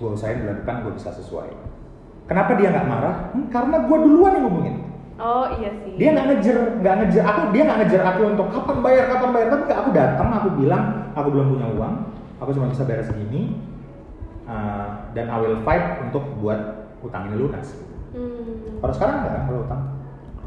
C: Gue usahain bulan depan gue bisa sesuai. Kenapa dia nggak marah? Hmm, karena gue duluan yang ngomongin.
B: Oh iya sih.
C: Dia nggak ngejar, nggak ngejar aku, dia nggak ngejar aku untuk kapan bayar, kapan bayar. Tapi aku datang, aku bilang aku belum punya uang, aku cuma bisa bayar segini, uh, dan I will fight untuk buat utang ini lunas.
B: Hmm.
C: Kalau sekarang nggak kan kalau utang,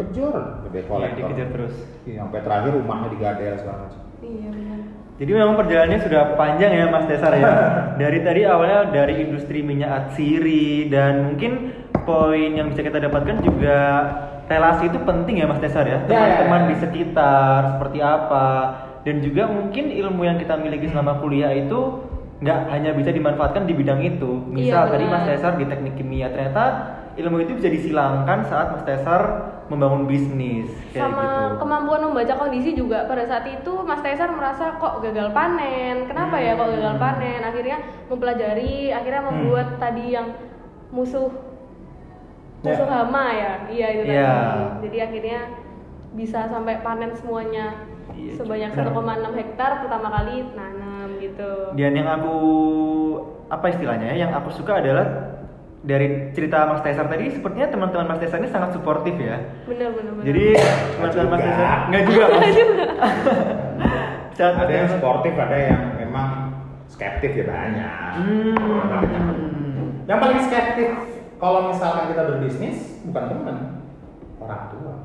C: kejar, gede
A: Iya,
C: kolektor.
A: dikejar terus.
C: Iya, sampai terakhir rumahnya digadel segala macam.
B: Iya benar.
A: Jadi memang perjalanannya sudah panjang ya Mas Tesar ya. dari tadi awalnya dari industri minyak atsiri dan mungkin poin yang bisa kita dapatkan juga relasi itu penting ya Mas Tesar ya.
C: Ya, ya,
A: Teman-teman
C: ya.
A: di sekitar seperti apa dan juga mungkin ilmu yang kita miliki selama kuliah itu nggak hanya bisa dimanfaatkan di bidang itu. Misal
B: Iya,
A: tadi. Mas Tesar di teknik kimia ternyata ilmu itu bisa disilangkan saat Mas Tesar membangun bisnis kayak
B: sama
A: gitu.
B: kemampuan membaca kondisi juga pada saat itu Mas Tesar merasa kok gagal panen kenapa ya kok gagal
A: Hmm.
B: panen akhirnya mempelajari akhirnya membuat tadi yang musuh musuh
C: Ya.
B: hama ya iya itu
A: Ya.
B: tadi jadi akhirnya bisa sampai panen semuanya
A: Iya,
B: sebanyak
A: benar.
B: 1,6 hektar pertama kali nanam gitu
A: Dan yang aku apa istilahnya ya, yang aku suka adalah dari cerita Mas Tesar tadi sepertinya teman-teman Mas Tesar ini sangat suportif ya.
B: bener bener bener
A: Jadi teman-teman Mas
C: juga.
A: Tesar nggak juga Mas.
C: Ada yang sportif ada yang memang skeptif ya banyak
A: Hmm.
C: yang paling skeptif kalau misalkan kita berbisnis bukan teman orang tua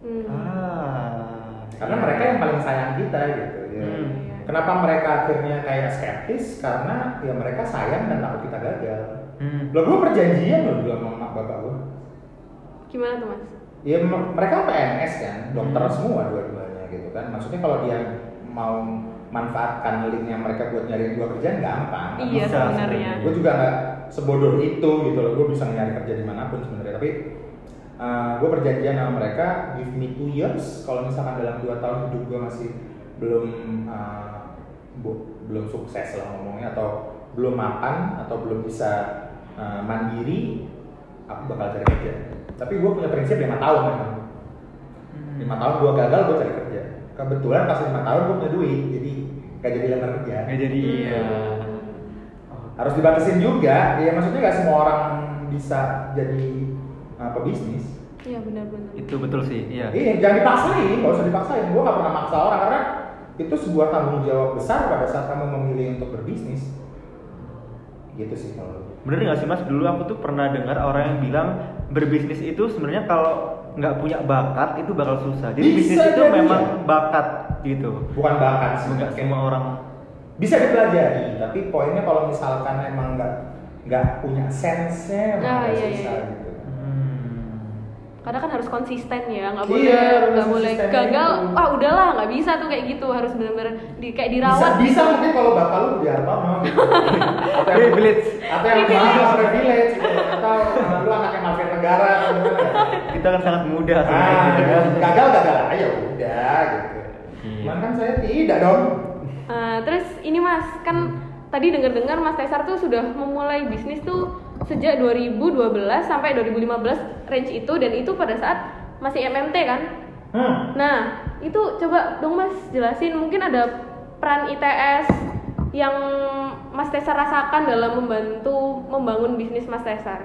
B: Hmm.
A: Ah.
C: karena mereka yang paling sayang kita gitu ya.
A: Hmm.
C: kenapa mereka akhirnya kayak skeptis karena ya mereka sayang dan takut kita gagal
A: Hmm.
C: lo gue perjanjian loh dulu sama mak bapak gue
B: gimana tuh mas
C: ya mereka PNS kan dokter
A: Hmm.
C: semua dua-duanya gitu kan maksudnya kalau dia mau manfaatkan linknya mereka buat nyari dua kerjaan gampang.
B: Iya sebenarnya.
C: gue juga nggak sebodoh itu gitu loh. Gue bisa nyari kerja di mana pun sebenarnya. Tapi gue perjanjian sama mereka give me two years. Kalau misalkan dalam dua tahun hidup gue masih belum uh, bu- belum sukses lah ngomongnya atau belum mapan atau belum bisa uh, mandiri aku bakal cari kerja. Tapi gue punya prinsip lima tahun memang. Lima tahun gue gagal gue cari kerja kebetulan pas lima tahun gue punya duit jadi gak jadi lamar kerja.
A: Nggak jadi iya.
C: harus dibatasin juga ya maksudnya nggak semua orang bisa jadi uh, pebisnis.
B: Iya benar-benar.
A: Itu betul sih, iya.
C: iya jangan dipaksain nggak usah dipaksain. Gue nggak pernah maksa orang karena itu sebuah tanggung jawab besar pada saat kamu memilih untuk berbisnis. Gitu sih kalau.
A: Bener nggak sih mas? Dulu aku tuh pernah dengar orang yang bilang berbisnis itu sebenarnya kalau nggak punya bakat itu bakal susah. Jadi
C: Bisa
A: bisnis itu
C: jadi.
A: memang bakat gitu.
C: bukan bakat sih
A: Nggak
C: kayak-
A: semua orang.
C: bisa dipelajari tapi poinnya kalau misalkan emang nggak nggak punya sense-nya
B: Ah,
C: agak
B: iya,
C: susah
B: iya.
C: gitu.
B: Karena kan harus konsisten ya nggak
C: Iya,
B: boleh nggak boleh gagal
C: itu.
B: ah udahlah nggak bisa tuh kayak gitu harus benar-benar di kayak
C: bisa,
B: dirawat
C: bisa mungkin kalau bapak lu di Hartono gitu. atau yang
A: Privilege.
C: atau yang mahal privilege gitu. atau uh, lu anaknya mafia negara atau gimana
A: Kita kan sangat muda
C: ah,
A: sebenarnya.
C: gagal gagal aja udah gitu cuman kan saya tidak dong
B: Nah, terus ini mas kan tadi dengar-dengar mas Tesar tuh sudah memulai bisnis tuh sejak 2012 sampai 2015 range itu dan itu pada saat masih MMT kan
C: hmm.
B: Nah, itu coba dong Mas jelasin mungkin ada peran ITS yang Mas Tesar rasakan dalam membantu membangun bisnis Mas Tesar.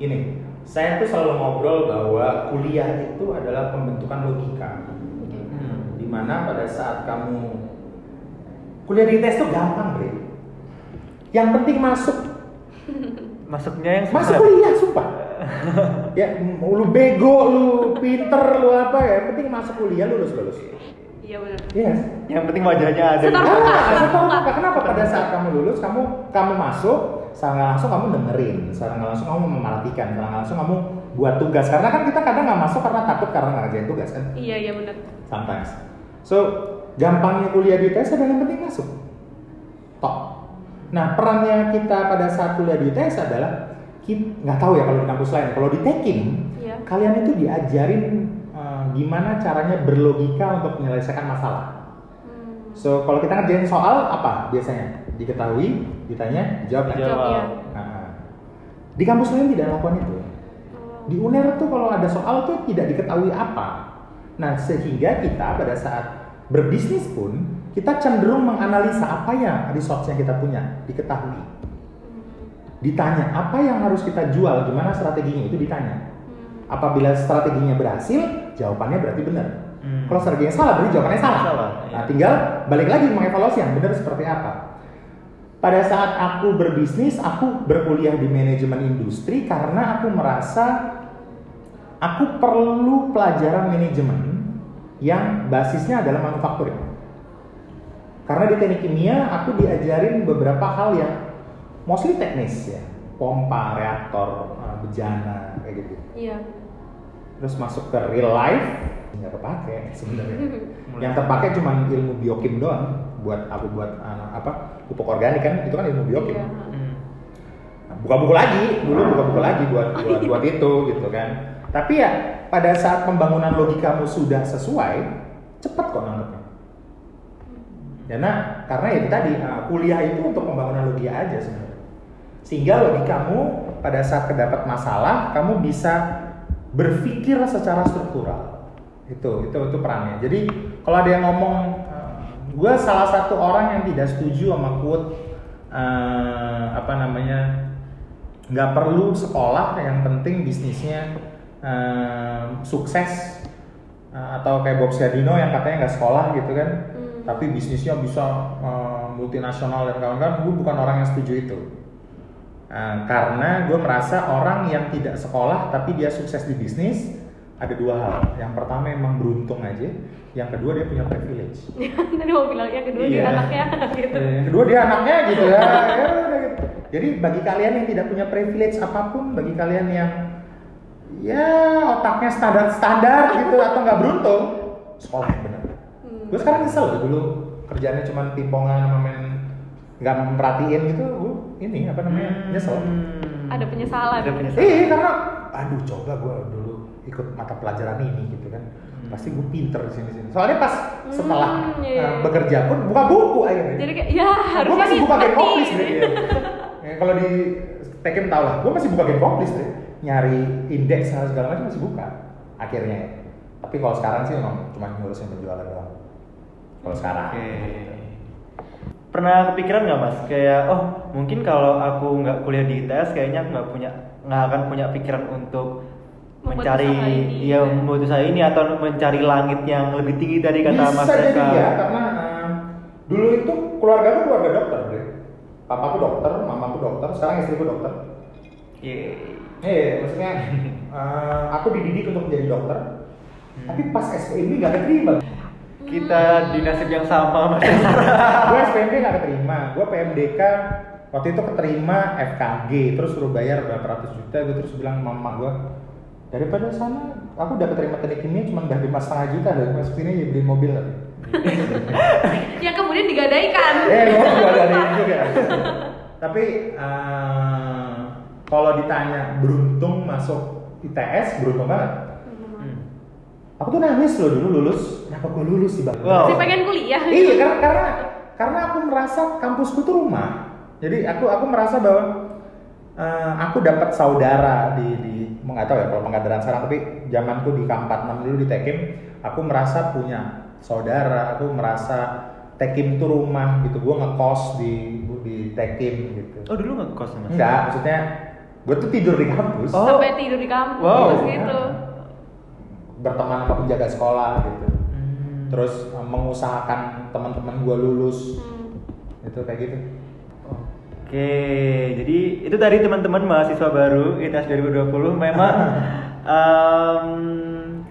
C: ini saya tuh selalu ngobrol bahwa kuliah itu adalah pembentukan logika
A: Hmm.
C: di mana pada saat kamu kuliah di tes tuh gampang bre yang penting masuk
A: Masuknya yang
C: masuk
A: susah.
C: kuliah sumpah ya lu bego lu pinter lu apa ya yang penting masuk kuliah lulus lulus
B: Iya benar.
C: iya
A: Yang penting wajahnya ada.
B: Setor muka. Setor muka.
C: Kenapa pada saat kamu lulus kamu kamu masuk secara nggak langsung kamu dengerin, secara nggak langsung kamu memerhatikan, secara nggak langsung kamu buat tugas. Karena kan kita kadang nggak masuk karena takut karena nggak ngerjain tugas kan.
B: Iya iya benar.
C: Sometimes. So gampangnya kuliah di ITS adalah yang penting masuk. Tok. Nah perannya kita pada saat kuliah di ITS adalah kita nggak tahu ya kalau di kampus lain. Kalau di Tekin
B: Iya.
C: kalian itu diajarin eh, gimana caranya berlogika untuk menyelesaikan masalah.
B: Hmm.
C: So kalau kita ngerjain soal apa biasanya? Diketahui, ditanya, jawab.
A: Jawab.
B: Ya.
C: Nah, di kampus lain tidak lakukan itu.
B: Oh.
C: Di UNER tuh kalau ada soal tuh tidak diketahui apa. Nah sehingga kita pada saat berbisnis pun kita cenderung menganalisa apa ya resource yang kita punya diketahui. Ditanya apa yang harus kita jual, gimana strateginya itu ditanya.
B: Hmm.
C: Apabila strateginya berhasil, jawabannya berarti benar.
A: Hmm.
C: Kalau strateginya salah, berarti jawabannya salah.
A: Salah, iya.
C: Nah, tinggal balik lagi mengevaluasi yang benar seperti apa. Pada saat aku berbisnis, aku berkuliah di manajemen industri karena aku merasa aku perlu pelajaran manajemen yang basisnya adalah manufakturing. Karena di teknik kimia aku diajarin beberapa hal yang mostly teknis ya, pompa, reaktor, eh, bejana kayak gitu.
B: Iya.
C: terus masuk ke real life nggak kepake sebenarnya. Yang terpakai cuma ilmu biokim doang. Buat aku buat uh, apa pupuk organik kan itu kan ilmu biokim.
B: Iya.
C: Nah, buka buku lagi dulu buka buku lagi buat buat buat itu gitu kan. Tapi ya pada saat pembangunan logikamu sudah sesuai cepet kok karena karena itu tadi uh, kuliah itu untuk pembangunan logika aja sebenarnya. Sehingga logikamu pada saat kedapat masalah kamu bisa berpikir secara struktural. Itu itu itu perannya. Jadi kalau ada yang ngomong gue salah satu orang yang tidak setuju sama quote eh, apa namanya nggak perlu sekolah yang penting bisnisnya eh, sukses atau kayak Bob Sadino yang katanya nggak sekolah gitu kan. Tapi bisnisnya bisa eh, multinasional dan kawan-kawan gue bukan orang yang setuju itu Eh, karena gue merasa orang yang tidak sekolah tapi dia sukses di bisnis ada dua hal yang pertama emang beruntung aja yang kedua dia punya privilege
B: Tadi mau bilang yang kedua dia
A: Iya.
B: anaknya gitu.
C: Eh, yang kedua dia anaknya gitu ya, ya gitu. jadi bagi kalian yang tidak punya privilege apa pun bagi kalian yang ya otaknya standar standar gitu atau nggak beruntung sekolah yang benar
B: Hmm.
C: Gue sekarang nyesel loh dulu kerjanya cuma pimpongan sama main nggak memperhatiin gitu gue ini apa namanya nyesel.
A: Hmm.
B: Ada penyesalan.
A: Ada penyesalan.
C: Iya karena aduh coba gue dulu ikut mata pelajaran ini gitu kan. Pasti gue pinter di sini sini. Soalnya pas setelah
B: Hmm, iya.
C: uh, bekerja pun buka buku akhirnya.
B: Jadi kayak ya
C: gue
B: harusnya
C: masih buka game koplis deh Ya, kalau di Tekken tau lah gue masih buka game koplis deh nyari indeks segala macam masih buka akhirnya. Tapi kalau sekarang sih emang cuma ngurusin penjualan doang kalau sekarang
A: Oke. Pernah kepikiran nggak mas? Kayak oh mungkin kalau aku nggak kuliah di ITS kayaknya aku nggak punya nggak akan punya pikiran untuk
B: Membuat
A: mencari
B: ini.
A: ya membuat usaha ini atau mencari langit yang lebih tinggi dari kata
C: bisa
A: mas
C: jadi ya karena uh, dulu itu keluarga gue keluarga dokter Bre. papaku dokter mamaku dokter sekarang istriku dokter
A: Yeay.
C: Eh, maksudnya uh, aku dididik untuk menjadi dokter,
A: Hmm.
C: tapi pas SPMB nggak keterima.
A: Kita di nasib yang sama mas.
C: gue SPMB nggak keterima, gue PMDK waktu itu keterima FKG, terus suruh bayar berapa ratus juta, gue terus bilang sama mama gue daripada sana aku udah keterima teknik kimia cuma udah lima setengah juta dari masuk sini ya beli mobil.
B: Yang kemudian digadaikan.
C: eh, mau gue ada ini juga. Tapi uh, kalau ditanya beruntung masuk ITS, beruntung banget. Aku tuh nangis loh dulu lulus. Kenapa gue lulus sih bang?
A: Wow.
B: Masih pengen kuliah.
C: Iya karena karena karena aku merasa kampusku tuh rumah. Jadi aku aku merasa bahwa eh, aku dapat saudara di di nggak tahu ya kalau pengkaderan sekarang tapi zamanku di K46 dulu di Tekim aku merasa punya saudara aku merasa Tekim tuh rumah gitu gue ngekos di di Tekim gitu
A: Oh dulu ngekos mas?
C: enggak maksudnya gue tuh tidur di kampus
A: Oh.
B: Sampai tidur di kampus
A: Wow.
B: gitu.
C: Berteman sama penjaga sekolah gitu
A: Hmm.
C: terus eh, mengusahakan teman-teman gue lulus
B: Hmm.
C: itu kayak gitu
A: Oke, jadi itu tadi teman-teman mahasiswa baru ITS 2020 memang em,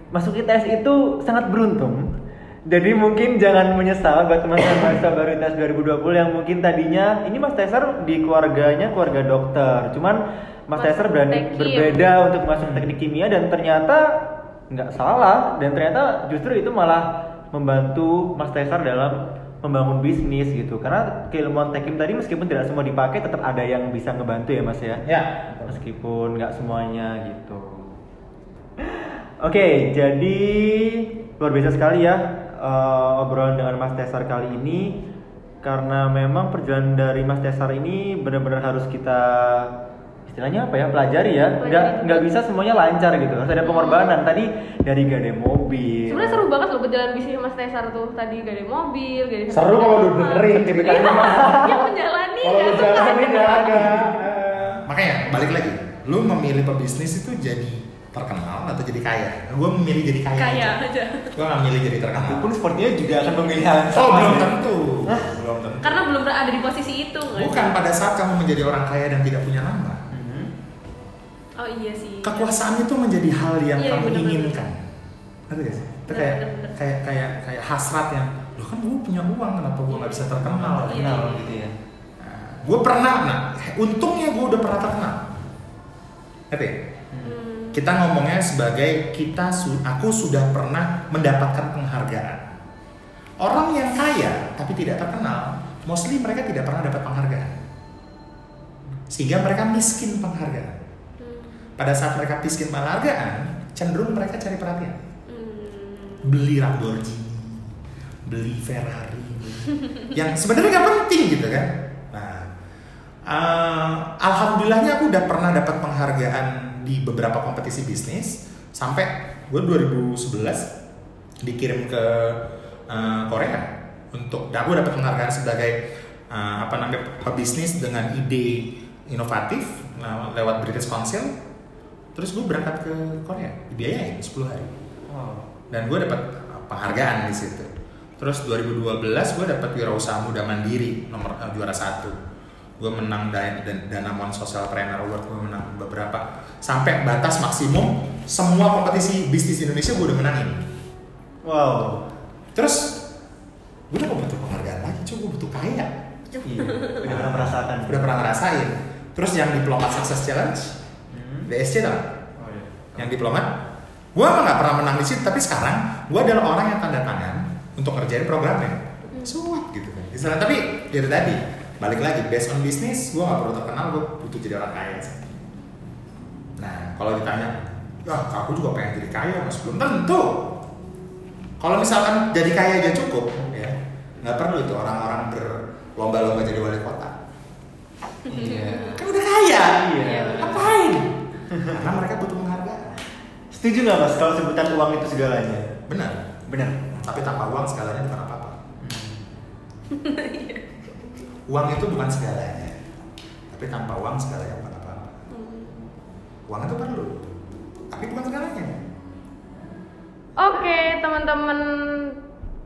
A: masuk ITS itu sangat beruntung. Jadi mungkin jangan menyesal buat teman-teman mahasiswa baru ITS 2020 yang mungkin tadinya ini Mas Tesar di keluarganya keluarga dokter. Cuman Mas Tesar berani berbeda untuk masuk teknik kimia dan ternyata nggak salah. Dan ternyata justru itu malah membantu Mas Tesar dalam membangun bisnis gitu. Karena keilmuan tekim tadi meskipun tidak semua dipakai tetap ada yang bisa ngebantu ya mas ya?
C: Ya
A: meskipun nggak semuanya gitu. Oke jadi luar biasa sekali ya eh, obrolan dengan Mas Tesar kali ini. Karena memang perjalanan dari Mas Tesar ini benar-benar harus kita istilahnya apa ya pelajari ya nggak
B: Pelajari.
A: nggak bisa semuanya lancar gitu harus ada pengorbanan tadi dari gade mobil
B: Sebenarnya seru banget loh berjalan bisnis Mas Tesar tuh. Tadi gak ada mobil, gak ada
C: seru kalau udah dengerin ceritanya mah
B: Ya menjalani
C: kalau
B: ya.
C: lu jalanin ya ada
D: Makanya balik lagi, lu memilih pebisnis itu jadi terkenal atau jadi kaya? Gue memilih jadi kaya.
B: Kaya aja.
D: Gue gak memilih jadi terkenal.
A: pun sepertinya juga akan memilih hal yang
D: Oh
A: sama.
D: belum tentu, belum tentu.
B: Karena belum ada di posisi itu nggak
D: Bukan pada saat kamu menjadi orang kaya dan tidak punya nama.
B: Oh iya sih.
D: Kekuasaan itu menjadi hal yang
B: Iya,
D: kamu
B: bener-bener.
D: inginkan. Ngerti gak sih? Itu kayak kayak kayak kayak hasrat yang, lo kan gue punya uang, kenapa gue nggak bisa terkenal?
B: Iya.
A: Terkenal gitu ya
D: gue pernah, nah untungnya gue udah pernah terkenal. Ngerti? ya?
B: Hmm.
D: kita ngomongnya sebagai kita su- aku sudah pernah mendapatkan penghargaan. Orang yang kaya tapi tidak terkenal, mostly mereka tidak pernah dapat penghargaan. Sehingga mereka miskin penghargaan. Pada saat mereka miskin penghargaan, cenderung mereka cari perhatian.
B: Hmm.
D: Beli Lamborghini, beli Ferrari, yang sebenarnya nggak penting gitu kan. Nah, eh, alhamdulillahnya aku udah pernah dapat penghargaan di beberapa kompetisi bisnis sampai gue 2011 dikirim ke eh, Korea untuk aku dapat penghargaan sebagai eh, apa namanya pebisnis dengan ide inovatif nah, lewat British Council terus gue berangkat ke Korea dibiayain 10 hari
A: Wow.
D: dan gue dapat penghargaan di situ. Terus 2012 gue dapat wirausaha muda mandiri nomor eh, juara satu. Gue menang dan Dana Mon Social Trainer Award gue menang beberapa sampai batas maksimum semua kompetisi bisnis Indonesia gue udah menangin.
A: Wow.
D: Terus gue udah gak butuh penghargaan lagi, cuy gue butuh kaya.
A: Iya. Udah pernah merasakan.
D: Udah pernah ngerasain. Terus yang Diplomat Success Challenge. DSC tau?
A: Oh, iya.
D: yang diplomat? Gue emang gak pernah menang di situ tapi sekarang gue adalah orang yang tanda tangan untuk ngerjain programnya. So what gitu kan. Istilah, tapi ya itu tadi balik lagi based on business gue gak perlu terkenal gue butuh jadi orang kaya. Sih nah kalau ditanya ya aku juga pengen jadi kaya mas. Belum tentu. Kalau misalkan jadi kaya aja cukup ya nggak perlu itu orang-orang berlomba-lomba jadi wali kota.
A: Iya.
D: kan udah kaya.
A: Iya.
D: ngapain karena mereka butuh penghargaan.
A: Setuju nggak mas kalau sebutan uang itu segalanya?
D: benar.
A: Benar.
D: tapi tanpa uang segalanya bukan apa-apa. Uang itu bukan segalanya. Tapi tanpa uang segalanya bukan apa-apa. Uang itu perlu. Tapi bukan segalanya.
B: Oke, teman-teman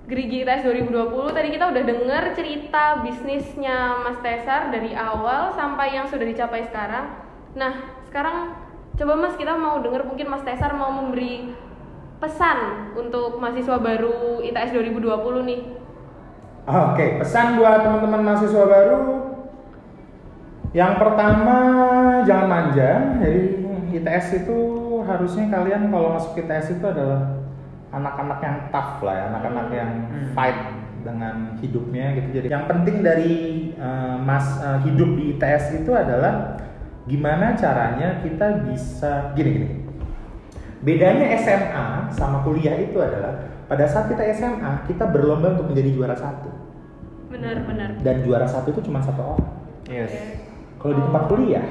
B: Gerigi ITS 2020 tadi kita udah denger cerita bisnisnya Mas Tesar dari awal sampai yang sudah dicapai sekarang. Nah, sekarang coba Mas kita mau denger mungkin Mas Tesar mau memberi pesan untuk mahasiswa baru ITS 2020 nih.
C: Oke, pesan buat teman-teman mahasiswa baru. Yang pertama, jangan manja. Jadi ITS itu harusnya kalian kalau masuk ITS itu adalah anak-anak yang tough lah ya, anak-anak yang
A: Hmm.
C: fight dengan hidupnya gitu. Jadi yang penting dari eh, mas eh, hidup di ITS itu adalah gimana caranya kita bisa gini gini. Bedanya SMA sama kuliah itu adalah pada saat kita SMA kita berlomba untuk menjadi juara satu
B: Benar, benar.
C: dan juara satu itu cuma satu orang.
A: Yes.
C: Kalau di tempat kuliah,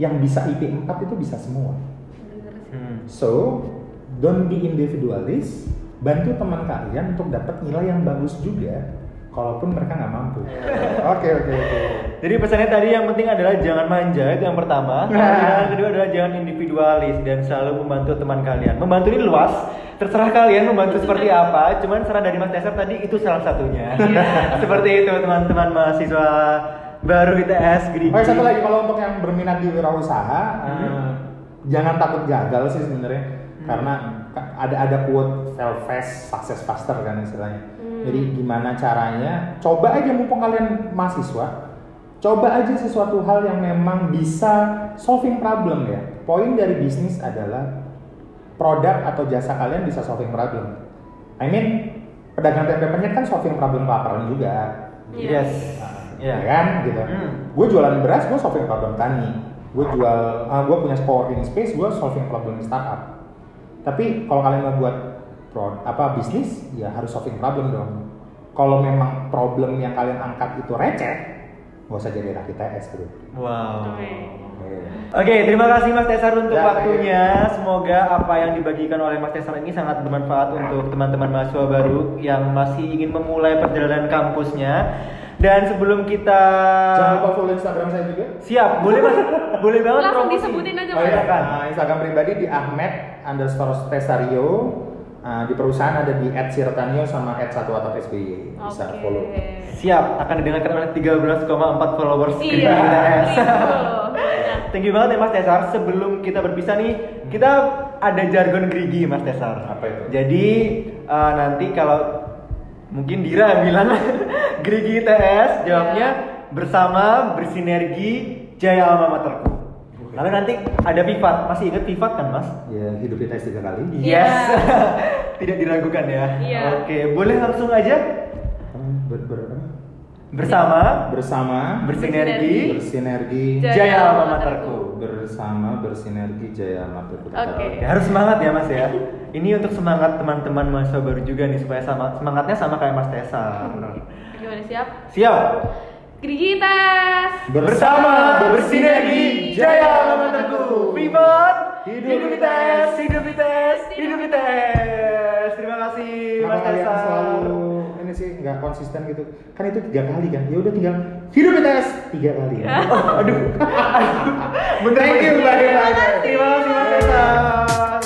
C: yang bisa IP 4 itu bisa semua.
B: Benar sih.
A: Hmm.
C: So, don't be individualis, bantu teman kalian untuk dapat nilai yang bagus juga, kalaupun mereka nggak mampu. Oke oke oke.
A: Jadi pesannya tadi yang penting adalah jangan manja itu yang pertama. Yang kedua adalah jangan individualis dan selalu membantu teman kalian. Membantu ini luas, terserah kalian membantu seperti apa. Cuman saran dari Mas Tesar tadi itu salah satunya. seperti itu teman-teman mahasiswa baru ITS Gerigi.
C: Oh satu lagi kalau untuk yang berminat di wirausaha,
A: Hmm.
C: eh, jangan takut gagal sih sebenarnya, karena ka- ada ada quote fail fast, success faster kan istilahnya.
B: Hmm.
C: Jadi gimana caranya? Coba aja mumpung kalian mahasiswa, coba aja sesuatu hal yang memang bisa solving problem ya. Poin dari bisnis adalah produk atau jasa kalian bisa solving problem. I mean, pedagang tempe penyet kan solving problem kelaparan juga.
B: Iya.
A: Yes.
C: Ya
A: Iya.
C: kan gitu.
A: Hmm.
C: Gue jualan beras, gue solving problem tani. Gue jual, gue punya co-working space, gue solving problem startup. Tapi kalau kalian mau buat pro, apa bisnis, ya harus solving problem dong. Kalau memang problem yang kalian angkat itu receh, gak usah jadi anak ITS bro.
A: Wow.
B: Oke.
A: Oke, terima kasih Mas Tesar untuk
C: Ya,
A: waktunya. Semoga apa yang dibagikan oleh Mas Tesar ini sangat bermanfaat untuk teman-teman mahasiswa baru yang masih ingin memulai perjalanan kampusnya. Dan sebelum kita
C: Jangan lupa follow Instagram saya juga.
A: siap, boleh Mas, boleh banget
B: Langsung
A: promosi.
B: disebutin aja,
C: Oh
B: Mas.
C: iya kan, Nah, Instagram pribadi di Ahmed underscore Tesario. Nah, di perusahaan ada di @sirotanio sama @satuatapsby. Bisa
B: Oke.
C: follow.
A: Siap, akan didengarkan oleh 13,4 followers
B: Iya,
A: Gerigi.
B: Banyak.
A: Thank you banget ya Mas Tesar. Sebelum kita berpisah nih, kita ada jargon Grigi Mas Tesar.
C: Apa itu?
A: Jadi eh, nanti kalau mungkin Dira bilang Grigi ITS, jawabnya bersama bersinergi Jaya Alma Materku. Lalu nanti ada Vivat, masih ingat Vivat kan mas?
C: Ya, hidup ITS tiga kali.
B: Iya.
A: Yes, tidak diragukan ya.
B: Iya.
A: Oke, boleh langsung aja
C: Ber, ber,
A: bersama
C: bersama
A: bersinergi
C: bersinergi
B: Jaya
A: Jaya
B: Alma
A: Alma
B: Materku.
A: Materku.
C: bersama bersinergi Jaya Mata
B: Oke.
A: Ya, harus semangat ya mas ya. Ini untuk semangat teman-teman mahasiswa baru juga nih supaya sama semangatnya sama kayak Mas Tesa.
B: Gimana siap?
A: Siap.
B: Grigitas.
A: Bersama bersinergi Jaya Materku. Vivat, hidup ITS, hidup ITS, hidup ITS. Terima kasih Mas Tesa.
C: selalu ini sih nggak konsisten gitu? Kan itu tiga kali kan? Ya udah tinggal hidup ITS tiga kali.
A: Oh, aduh, aduh, bener
C: Thank you.
A: Terima kasih